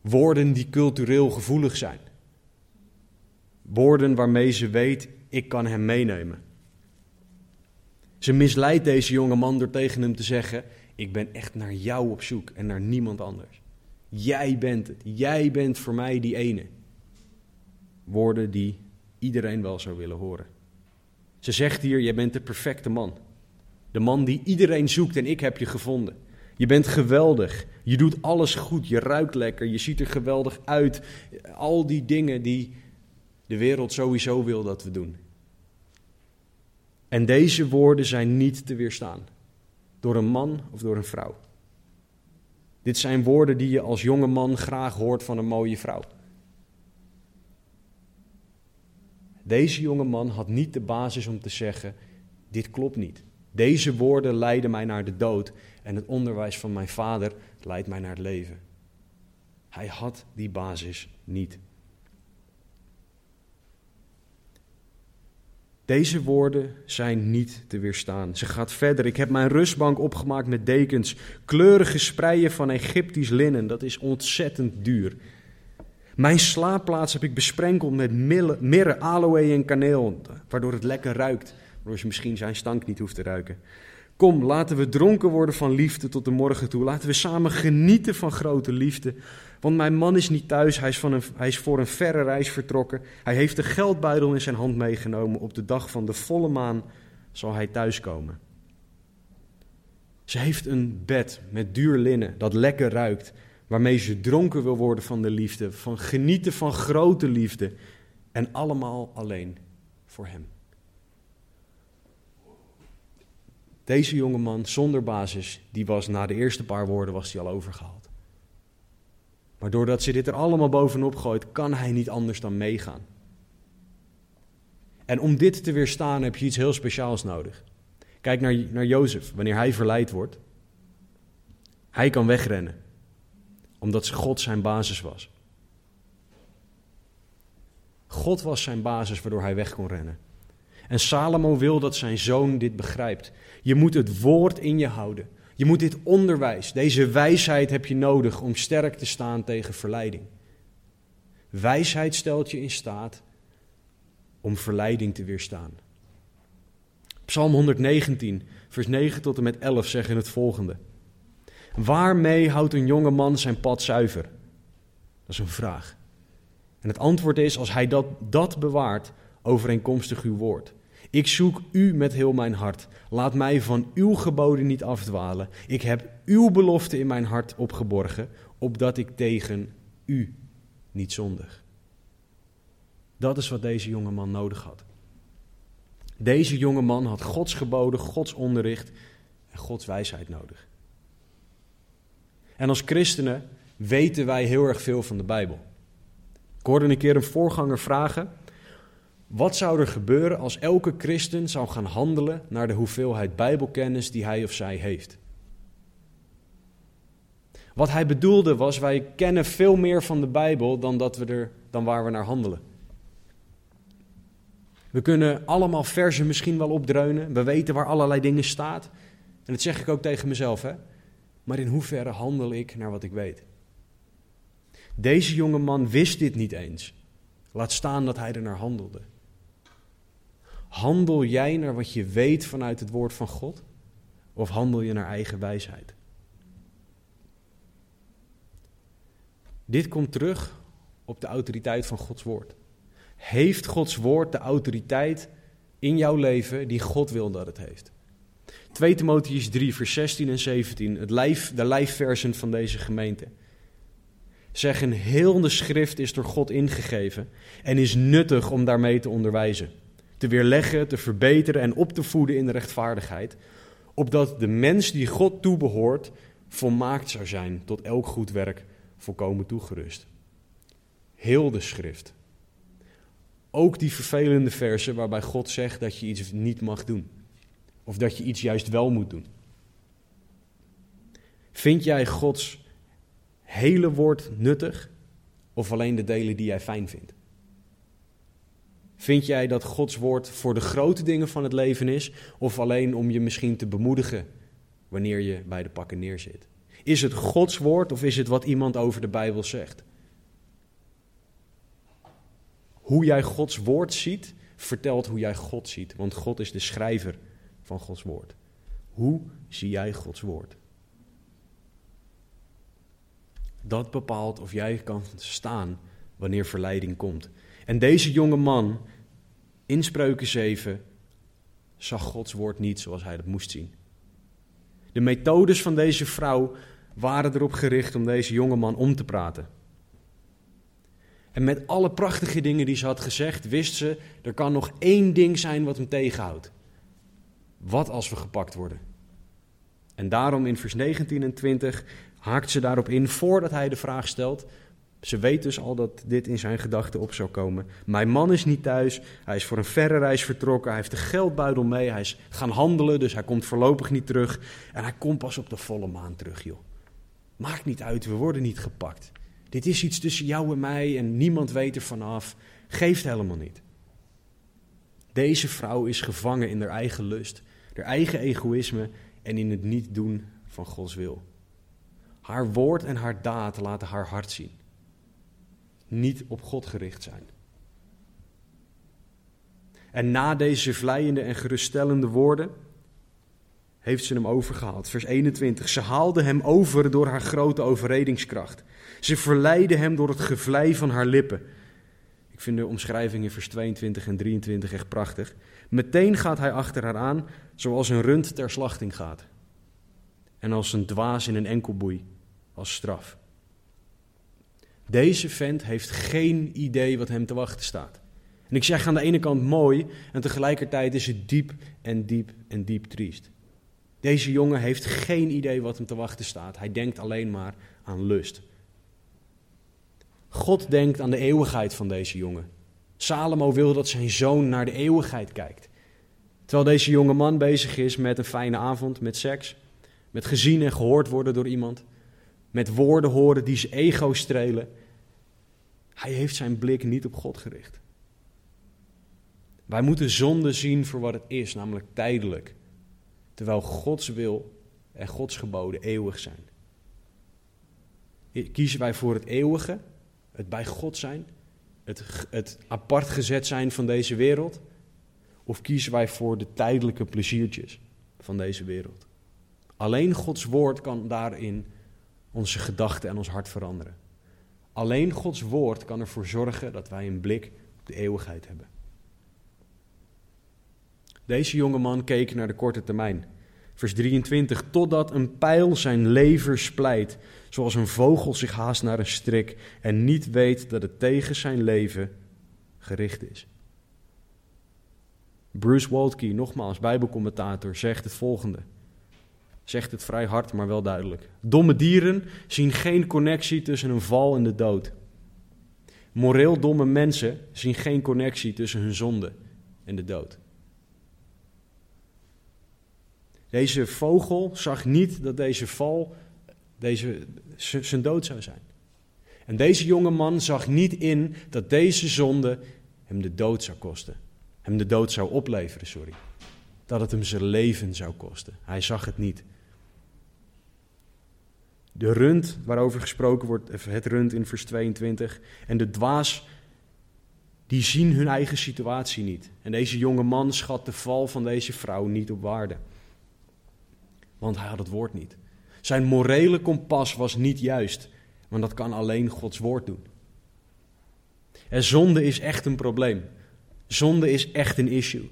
Woorden die cultureel gevoelig zijn. Woorden waarmee ze weet, ik kan hem meenemen. Ze misleidt deze jonge man door tegen hem te zeggen: Ik ben echt naar jou op zoek en naar niemand anders. Jij bent het. Jij bent voor mij die ene. Woorden die iedereen wel zou willen horen. Ze zegt hier: Jij bent de perfecte man. De man die iedereen zoekt en ik heb je gevonden. Je bent geweldig. Je doet alles goed. Je ruikt lekker. Je ziet er geweldig uit. Al die dingen die de wereld sowieso wil dat we doen. En deze woorden zijn niet te weerstaan door een man of door een vrouw. Dit zijn woorden die je als jonge man graag hoort van een mooie vrouw. Deze jonge man had niet de basis om te zeggen: dit klopt niet. Deze woorden leiden mij naar de dood en het onderwijs van mijn vader leidt mij naar het leven. Hij had die basis niet. Deze woorden zijn niet te weerstaan. Ze gaat verder. Ik heb mijn rustbank opgemaakt met dekens, kleurige spreien van Egyptisch linnen. Dat is ontzettend duur. Mijn slaapplaats heb ik besprenkeld met mirre, aloe en kaneel, waardoor het lekker ruikt. Waardoor je misschien zijn stank niet hoeft te ruiken. Kom, laten we dronken worden van liefde tot de morgen toe. Laten we samen genieten van grote liefde. Want mijn man is niet thuis, hij is, voor een verre reis vertrokken. Hij heeft de geldbuidel in zijn hand meegenomen. Op de dag van de volle maan zal hij thuiskomen. Ze heeft een bed met duur linnen dat lekker ruikt waarmee ze dronken wil worden van de liefde, van genieten van grote liefde en allemaal alleen voor hem. Deze jonge man zonder basis, die was na de eerste paar woorden was hij al overgehaald. Maar doordat ze dit er allemaal bovenop gooit, kan hij niet anders dan meegaan. En om dit te weerstaan heb je iets heel speciaals nodig. Kijk naar, naar Jozef, wanneer hij verleid wordt. Hij kan wegrennen omdat God zijn basis was. God was zijn basis waardoor hij weg kon rennen. En Salomo wil dat zijn zoon dit begrijpt. Je moet het woord in je houden. Je moet dit onderwijs, deze wijsheid heb je nodig om sterk te staan tegen verleiding. Wijsheid stelt je in staat om verleiding te weerstaan. Psalm 119, vers 9 tot en met 11 zeggen het volgende. Waarmee houdt een jonge man zijn pad zuiver? Dat is een vraag. En het antwoord is: als hij dat, dat bewaart, overeenkomstig uw woord. Ik zoek u met heel mijn hart. Laat mij van uw geboden niet afdwalen. Ik heb uw belofte in mijn hart opgeborgen opdat ik tegen u niet zondig. Dat is wat deze jonge man nodig had. Deze jonge man had Gods geboden, Gods onderricht en Gods wijsheid nodig. En als christenen weten wij heel erg veel van de Bijbel. Ik hoorde een keer een voorganger vragen: wat zou er gebeuren als elke christen zou gaan handelen naar de hoeveelheid Bijbelkennis die hij of zij heeft? Wat hij bedoelde was: wij kennen veel meer van de Bijbel dan, dat we er, dan waar we naar handelen. We kunnen allemaal versen misschien wel opdreunen. We weten waar allerlei dingen staat. En dat zeg ik ook tegen mezelf, hè. Maar in hoeverre handel ik naar wat ik weet? Deze jonge man wist dit niet eens. Laat staan dat hij er naar handelde. Handel jij naar wat je weet vanuit het woord van God? Of handel je naar eigen wijsheid? Dit komt terug op de autoriteit van Gods woord. Heeft Gods woord de autoriteit in jouw leven die God wil dat het heeft? 2 Timotheus 3, vers 16 en 17, het lijf, de lijfversen van deze gemeente. Zeggen, heel de schrift is door God ingegeven en is nuttig om daarmee te onderwijzen, te weerleggen, te verbeteren en op te voeden in de rechtvaardigheid, opdat de mens die God toebehoort volmaakt zou zijn, tot elk goed werk volkomen toegerust. Heel de schrift. Ook die vervelende versen waarbij God zegt dat je iets niet mag doen. Of dat je iets juist wel moet doen. Vind jij Gods hele woord nuttig of alleen de delen die jij fijn vindt? Vind jij dat Gods woord voor de grote dingen van het leven is of alleen om je misschien te bemoedigen wanneer je bij de pakken neerzit? Is het Gods woord of is het wat iemand over de Bijbel zegt? Hoe jij Gods woord ziet, vertelt hoe jij God ziet, want God is de schrijver van Gods woord. Hoe zie jij Gods woord? Dat bepaalt of jij kan staan wanneer verleiding komt. En deze jonge man in Spreuken 7 zag Gods woord niet zoals hij dat moest zien. De methodes van deze vrouw waren erop gericht om deze jonge man om te praten. En met alle prachtige dingen die ze had gezegd, wist ze, er kan nog één ding zijn wat hem tegenhoudt. Wat als we gepakt worden? En daarom in vers 19 en 20 haakt ze daarop in voordat hij de vraag stelt. Ze weet dus al dat dit in zijn gedachten op zou komen. Mijn man is niet thuis, hij is voor een verre reis vertrokken, hij heeft de geldbuidel mee, hij is gaan handelen, dus hij komt voorlopig niet terug. En hij komt pas op de volle maan terug, joh. Maakt niet uit, we worden niet gepakt. Dit is iets tussen jou en mij en niemand weet er vanaf. Geeft helemaal niet. Deze vrouw is gevangen in haar eigen lust, haar eigen egoïsme en in het niet doen van Gods wil. Haar woord en haar daad laten haar hart zien. Niet op God gericht zijn. En na deze vleiende en geruststellende woorden heeft ze hem overgehaald. Vers 21. Ze haalde hem over door haar grote overredingskracht. Ze verleidde hem door het gevlei van haar lippen. Ik vind de omschrijving in vers 22 en 23 echt prachtig. Meteen gaat hij achter haar aan, zoals een rund ter slachting gaat. En als een dwaas in een enkelboei, als straf. Deze vent heeft geen idee wat hem te wachten staat. En ik zeg aan de ene kant mooi, en tegelijkertijd is het diep en diep en diep triest. Deze jongen heeft geen idee wat hem te wachten staat. Hij denkt alleen maar aan lust. God denkt aan de eeuwigheid van deze jongen. Salomo wil dat zijn zoon naar de eeuwigheid kijkt. Terwijl deze jonge man bezig is met een fijne avond, met seks, met gezien en gehoord worden door iemand, met woorden horen die zijn ego strelen. Hij heeft zijn blik niet op God gericht. Wij moeten zonde zien voor wat het is, namelijk tijdelijk, terwijl Gods wil en Gods geboden eeuwig zijn. Kiezen wij voor het eeuwige, het bij God zijn, het, het apart gezet zijn van deze wereld? Of kiezen wij voor de tijdelijke pleziertjes van deze wereld? Alleen Gods woord kan daarin onze gedachten en ons hart veranderen. Alleen Gods woord kan ervoor zorgen dat wij een blik op de eeuwigheid hebben. Deze jonge man keek naar de korte termijn. Vers 23. Totdat een pijl zijn lever splijt, zoals een vogel zich haast naar een strik en niet weet dat het tegen zijn leven gericht is. Bruce Waltke, nogmaals bijbelcommentator, zegt het volgende. Zegt het vrij hard, maar wel duidelijk. Domme dieren zien geen connectie tussen een val en de dood. Moreel domme mensen zien geen connectie tussen hun zonde en de dood. Deze vogel zag niet dat deze val deze, zijn dood zou zijn. En deze jonge man zag niet in dat deze zonde hem de dood zou kosten. Hem de dood zou opleveren, sorry. Dat het hem zijn leven zou kosten. Hij zag het niet. De rund waarover gesproken wordt, het rund in vers 22, en de dwaas, die zien hun eigen situatie niet. En deze jonge man schat de val van deze vrouw niet op waarde. Want hij had het woord niet. Zijn morele kompas was niet juist, want dat kan alleen Gods woord doen. En zonde is echt een probleem. Zonde is echt een issue.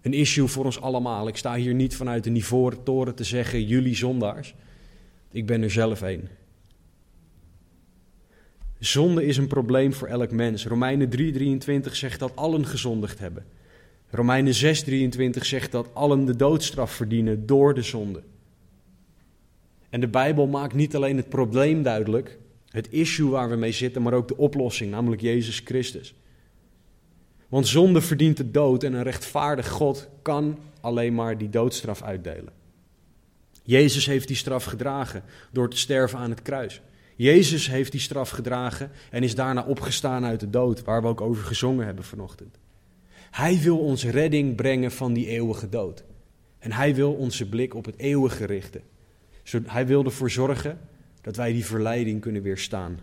Een issue voor ons allemaal. Ik sta hier niet vanuit de niveau toren te zeggen, jullie zondaars. Ik ben er zelf een. Zonde is een probleem voor elk mens. Romeinen 3:23 zegt dat allen gezondigd hebben. Romeinen 6:23 zegt dat allen de doodstraf verdienen door de zonde. En de Bijbel maakt niet alleen het probleem duidelijk, het issue waar we mee zitten, maar ook de oplossing, namelijk Jezus Christus. Want zonde verdient de dood en een rechtvaardig God kan alleen maar die doodstraf uitdelen. Jezus heeft die straf gedragen door te sterven aan het kruis. Jezus heeft die straf gedragen en is daarna opgestaan uit de dood, waar we ook over gezongen hebben vanochtend. Hij wil ons redding brengen van die eeuwige dood. En hij wil onze blik op het eeuwige richten. Hij wil ervoor zorgen dat wij die verleiding kunnen weerstaan.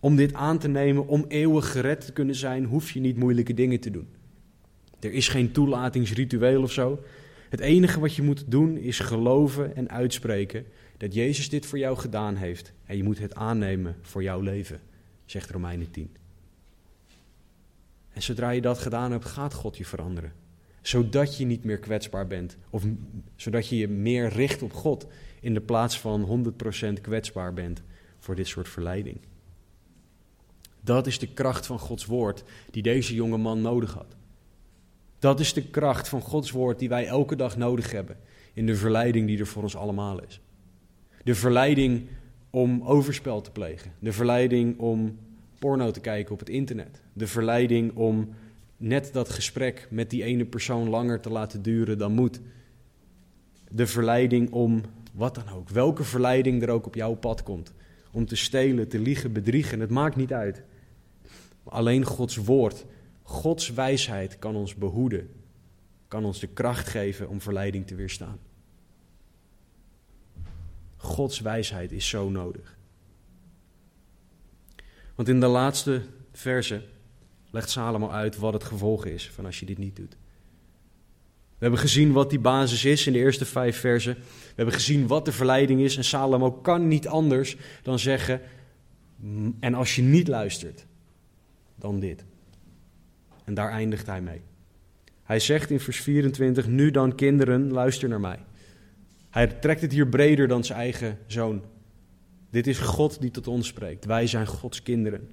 Om dit aan te nemen, om eeuwig gered te kunnen zijn, hoef je niet moeilijke dingen te doen. Er is geen toelatingsritueel of zo. Het enige wat je moet doen is geloven en uitspreken dat Jezus dit voor jou gedaan heeft. En je moet het aannemen voor jouw leven, zegt Romeinen 10. En zodra je dat gedaan hebt, gaat God je veranderen. Zodat je niet meer kwetsbaar bent. Of zodat je je meer richt op God in de plaats van 100% kwetsbaar bent voor dit soort verleiding. Dat is de kracht van Gods woord die deze jonge man nodig had. Dat is de kracht van Gods woord die wij elke dag nodig hebben in de verleiding die er voor ons allemaal is. De verleiding om overspel te plegen. De verleiding om porno te kijken op het internet. De verleiding om net dat gesprek met die ene persoon langer te laten duren dan moet. De verleiding om wat dan ook, welke verleiding er ook op jouw pad komt. Om te stelen, te liegen, bedriegen, het maakt niet uit. Alleen Gods woord, Gods wijsheid kan ons behoeden, kan ons de kracht geven om verleiding te weerstaan. Gods wijsheid is zo nodig. Want in de laatste verse legt Salomo uit wat het gevolg is van als je dit niet doet. We hebben gezien wat die basis is in de eerste vijf versen. We hebben gezien wat de verleiding is. En Salomo kan niet anders dan zeggen: En als je niet luistert, dan dit. En daar eindigt hij mee. Hij zegt in vers 24: Nu dan, kinderen, luister naar mij. Hij trekt het hier breder dan zijn eigen zoon. Dit is God die tot ons spreekt. Wij zijn Gods kinderen.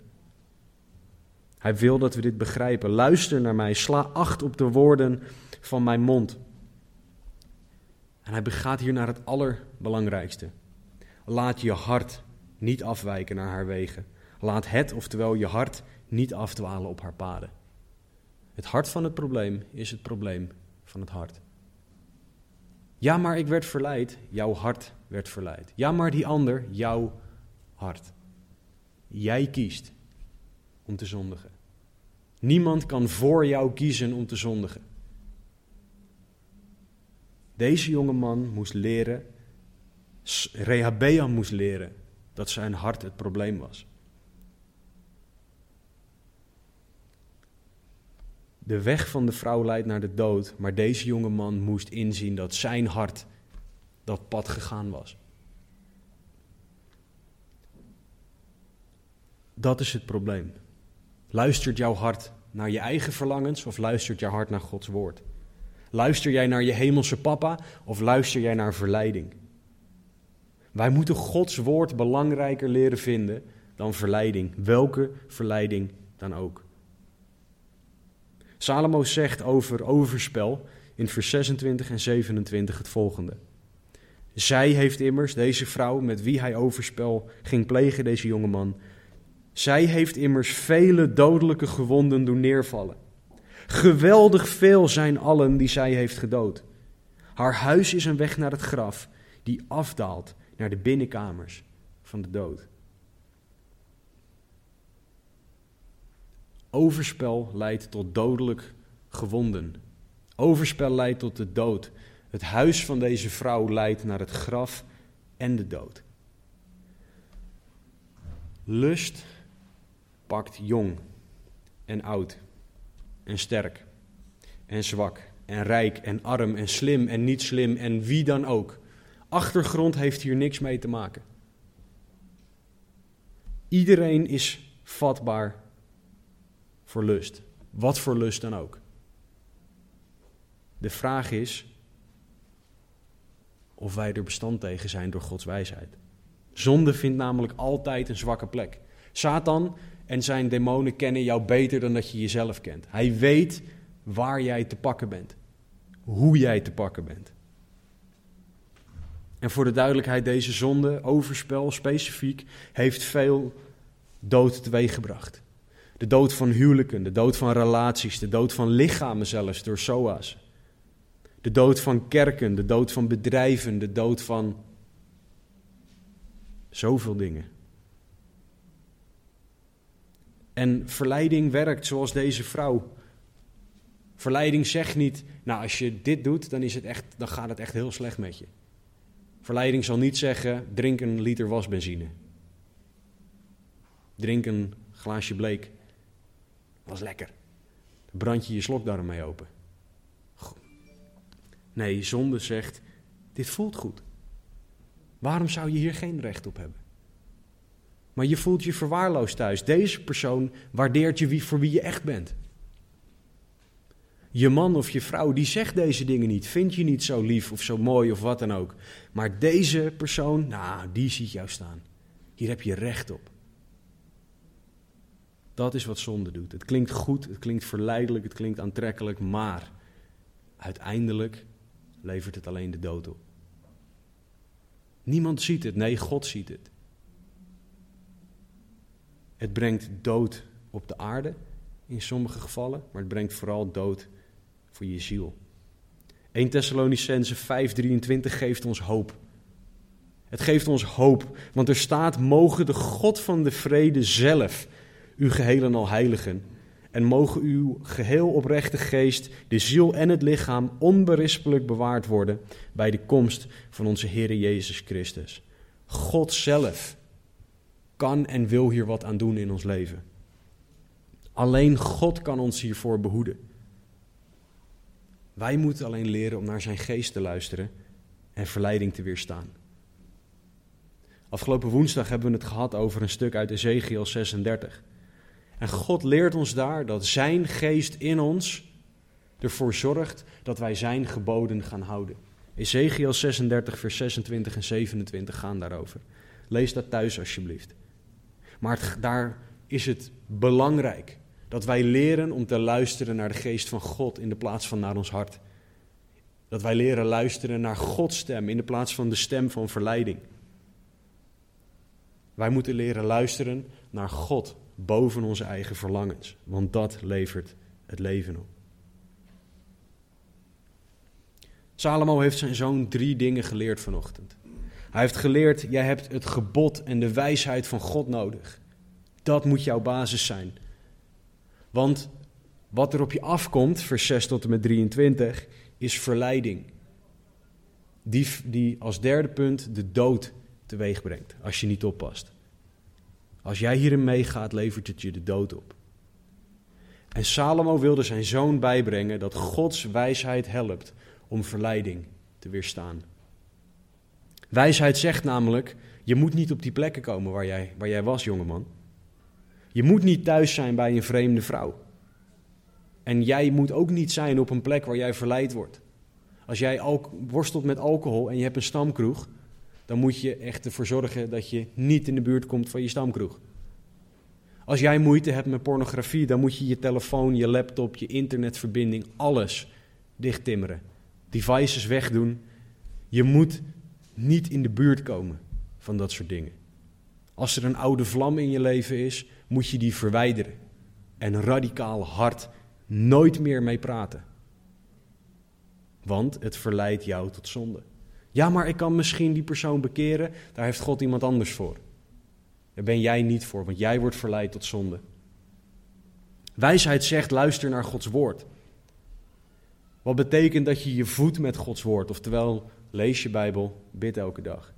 Hij wil dat we dit begrijpen. Luister naar mij, sla acht op de woorden van mijn mond. En hij begaat hier naar het allerbelangrijkste. Laat je hart niet afwijken naar haar wegen. Laat het, oftewel je hart, niet afdwalen op haar paden. Het hart van het probleem is het probleem van het hart. Ja, maar ik werd verleid. Jouw hart werd verleid. Ja, maar die ander, jouw hart. Jij kiest om te zondigen. Niemand kan voor jou kiezen om te zondigen. Deze jonge man moest leren, Rehabeam moest leren dat zijn hart het probleem was. De weg van de vrouw leidt naar de dood, maar deze jonge man moest inzien dat zijn hart dat pad gegaan was. Dat is het probleem. Luistert jouw hart naar je eigen verlangens of luistert jouw hart naar Gods woord? Luister jij naar je hemelse papa of luister jij naar verleiding? Wij moeten Gods woord belangrijker leren vinden dan verleiding, welke verleiding dan ook. Salomo zegt over overspel in vers 26 en 27 het volgende. Zij heeft immers, deze vrouw met wie hij overspel ging plegen, deze jonge man, zij heeft immers vele dodelijke gewonden doen neervallen. Geweldig veel zijn allen die zij heeft gedood. Haar huis is een weg naar het graf, die afdaalt naar de binnenkamers van de dood. Overspel leidt tot dodelijk gewonden. Overspel leidt tot de dood. Het huis van deze vrouw leidt naar het graf en de dood. Lust pakt jong en oud en sterk en zwak en rijk en arm en slim en niet slim en wie dan ook. Achtergrond heeft hier niks mee te maken. Iedereen is vatbaar voor lust. Wat voor lust dan ook. De vraag is of wij er bestand tegen zijn door Gods wijsheid. Zonde vindt namelijk altijd een zwakke plek. Satan en zijn demonen kennen jou beter dan dat je jezelf kent. Hij weet waar jij te pakken bent, hoe jij te pakken bent. En voor de duidelijkheid, deze zonde, overspel specifiek, heeft veel dood teweeggebracht. De dood van huwelijken, de dood van relaties, de dood van lichamen zelfs door SOA's. De dood van kerken, de dood van bedrijven, de dood van zoveel dingen. En verleiding werkt zoals deze vrouw. Verleiding zegt niet, nou als je dit doet, dan, is het echt, dan gaat het echt heel slecht met je. Verleiding zal niet zeggen, drink een liter wasbenzine. Drink een glaasje bleek. Was lekker. Dan brand je je slokdarm mee open. Nee, zonde zegt, dit voelt goed. Waarom zou je hier geen recht op hebben? Maar je voelt je verwaarloosd thuis. Deze persoon waardeert je wie, voor wie je echt bent. Je man of je vrouw die zegt deze dingen niet, vindt je niet zo lief of zo mooi of wat dan ook. Maar deze persoon, nou, die ziet jou staan. Hier heb je recht op. Dat is wat zonde doet. Het klinkt goed, het klinkt verleidelijk, het klinkt aantrekkelijk, maar uiteindelijk levert het alleen de dood op. Niemand ziet het, nee, God ziet het. Het brengt dood op de aarde in sommige gevallen, maar het brengt vooral dood voor je ziel. 1 Thessalonicense 5:23 geeft ons hoop. Het geeft ons hoop, want er staat: mogen de God van de vrede zelf u geheel en al heiligen. En mogen uw geheel oprechte geest, de ziel en het lichaam onberispelijk bewaard worden bij de komst van onze Heer Jezus Christus. God zelf kan en wil hier wat aan doen in ons leven. Alleen God kan ons hiervoor behoeden. Wij moeten alleen leren om naar zijn geest te luisteren en verleiding te weerstaan. Afgelopen woensdag hebben we het gehad over een stuk uit Ezekiel 36. En God leert ons daar dat zijn geest in ons ervoor zorgt dat wij zijn geboden gaan houden. Ezekiel 36, vers 26 en 27 gaan daarover. Lees dat thuis alsjeblieft. Maar daar is het belangrijk dat wij leren om te luisteren naar de geest van God in de plaats van naar ons hart. Dat wij leren luisteren naar Gods stem in de plaats van de stem van verleiding. Wij moeten leren luisteren naar God boven onze eigen verlangens, want dat levert het leven op. Salomo heeft zijn zoon drie dingen geleerd vanochtend. Hij heeft geleerd, jij hebt het gebod en de wijsheid van God nodig. Dat moet jouw basis zijn. Want wat er op je afkomt, vers 6 tot en met 23, is verleiding. Die, die als derde punt de dood teweeg brengt, als je niet oppast. Als jij hierin meegaat, levert het je de dood op. En Salomo wilde zijn zoon bijbrengen dat Gods wijsheid helpt om verleiding te weerstaan. Wijsheid zegt namelijk, je moet niet op die plekken komen waar jij, waar jij was, jongeman. Je moet niet thuis zijn bij een vreemde vrouw. En jij moet ook niet zijn op een plek waar jij verleid wordt. Als jij worstelt met alcohol en je hebt een stamkroeg, dan moet je echt ervoor zorgen dat je niet in de buurt komt van je stamkroeg. Als jij moeite hebt met pornografie, dan moet je je telefoon, je laptop, je internetverbinding, alles dichttimmeren. Devices wegdoen. Je moet niet in de buurt komen van dat soort dingen. Als er een oude vlam in je leven is, moet je die verwijderen. En radicaal hard nooit meer mee praten. Want het verleidt jou tot zonde. Ja, maar ik kan misschien die persoon bekeren, daar heeft God iemand anders voor. Daar ben jij niet voor, want jij wordt verleid tot zonde. Wijsheid zegt: luister naar Gods woord. Wat betekent dat je je voedt met Gods woord, oftewel lees je Bijbel, bid elke dag.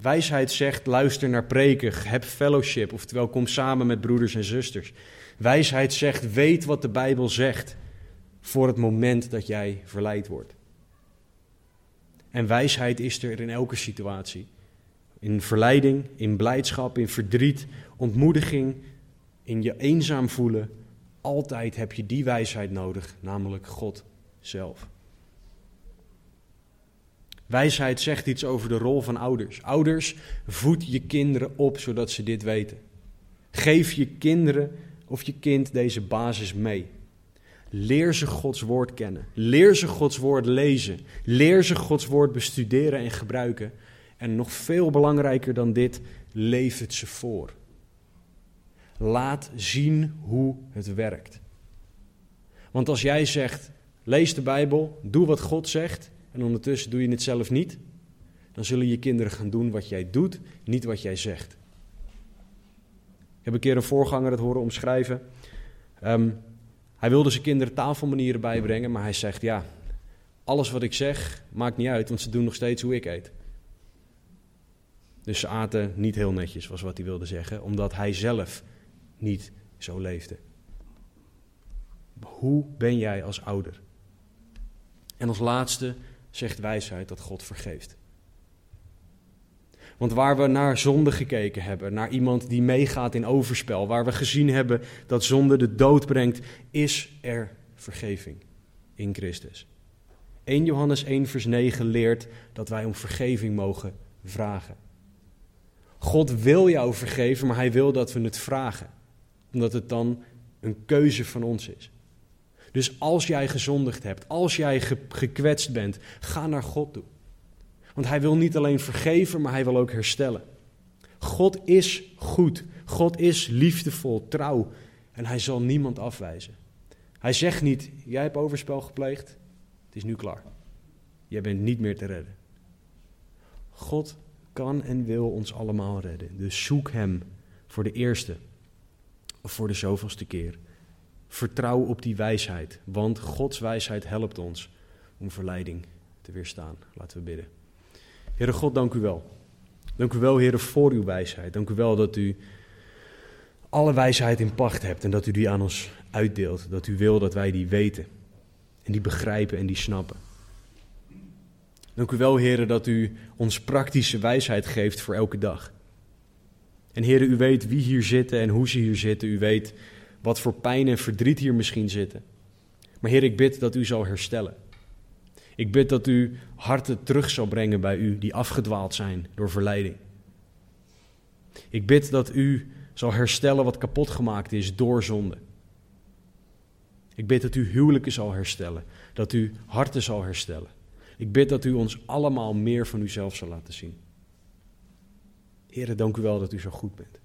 Wijsheid zegt: luister naar preken, heb fellowship, oftewel kom samen met broeders en zusters. Wijsheid zegt: weet wat de Bijbel zegt voor het moment dat jij verleid wordt. En wijsheid is er in elke situatie. In verleiding, in blijdschap, in verdriet, ontmoediging, in je eenzaam voelen. Altijd heb je die wijsheid nodig, namelijk God zelf. Wijsheid zegt iets over de rol van ouders. Ouders, voed je kinderen op zodat ze dit weten. Geef je kinderen of je kind deze basis mee. Leer ze Gods woord kennen. Leer ze Gods woord lezen. Leer ze Gods woord bestuderen en gebruiken. En nog veel belangrijker dan dit, leef het ze voor. Laat zien hoe het werkt. Want als jij zegt, lees de Bijbel, doe wat God zegt, en ondertussen doe je het zelf niet, dan zullen je kinderen gaan doen wat jij doet, niet wat jij zegt. Ik heb een keer een voorganger het horen omschrijven. Um, hij wilde zijn kinderen tafelmanieren bijbrengen, maar hij zegt: Ja, alles wat ik zeg maakt niet uit, want ze doen nog steeds hoe ik eet. Dus ze aten niet heel netjes, was wat hij wilde zeggen, omdat hij zelf niet zo leefde. Hoe ben jij als ouder? En als laatste zegt wijsheid dat God vergeeft. Want waar we naar zonde gekeken hebben, naar iemand die meegaat in overspel, waar we gezien hebben dat zonde de dood brengt, is er vergeving in Christus. 1 Johannes 1 vers 9 leert dat wij om vergeving mogen vragen. God wil jou vergeven, maar hij wil dat we het vragen. Omdat het dan een keuze van ons is. Dus als jij gezondigd hebt, als jij gekwetst bent, ga naar God toe. Want hij wil niet alleen vergeven, maar hij wil ook herstellen. God is goed. God is liefdevol, trouw. En hij zal niemand afwijzen. Hij zegt niet: Jij hebt overspel gepleegd, het is nu klaar. Jij bent niet meer te redden. God kan en wil ons allemaal redden. Dus zoek Hem voor de eerste of voor de zoveelste keer. Vertrouw op die wijsheid, want Gods wijsheid helpt ons om verleiding te weerstaan. Laten we bidden. Heere God, dank u wel. Dank u wel, Heere, voor uw wijsheid. Dank u wel dat u alle wijsheid in pacht hebt en dat u die aan ons uitdeelt. Dat u wil dat wij die weten en die begrijpen en die snappen. Dank u wel, Heere, dat u ons praktische wijsheid geeft voor elke dag. En Heere, u weet wie hier zitten en hoe ze hier zitten. U weet wat voor pijn en verdriet hier misschien zitten. Maar Heer, ik bid dat u zal herstellen. Ik bid dat u harten terug zal brengen bij u die afgedwaald zijn door verleiding. Ik bid dat u zal herstellen wat kapot gemaakt is door zonde. Ik bid dat u huwelijken zal herstellen, dat u harten zal herstellen. Ik bid dat u ons allemaal meer van uzelf zal laten zien. Heren, dank u wel dat u zo goed bent.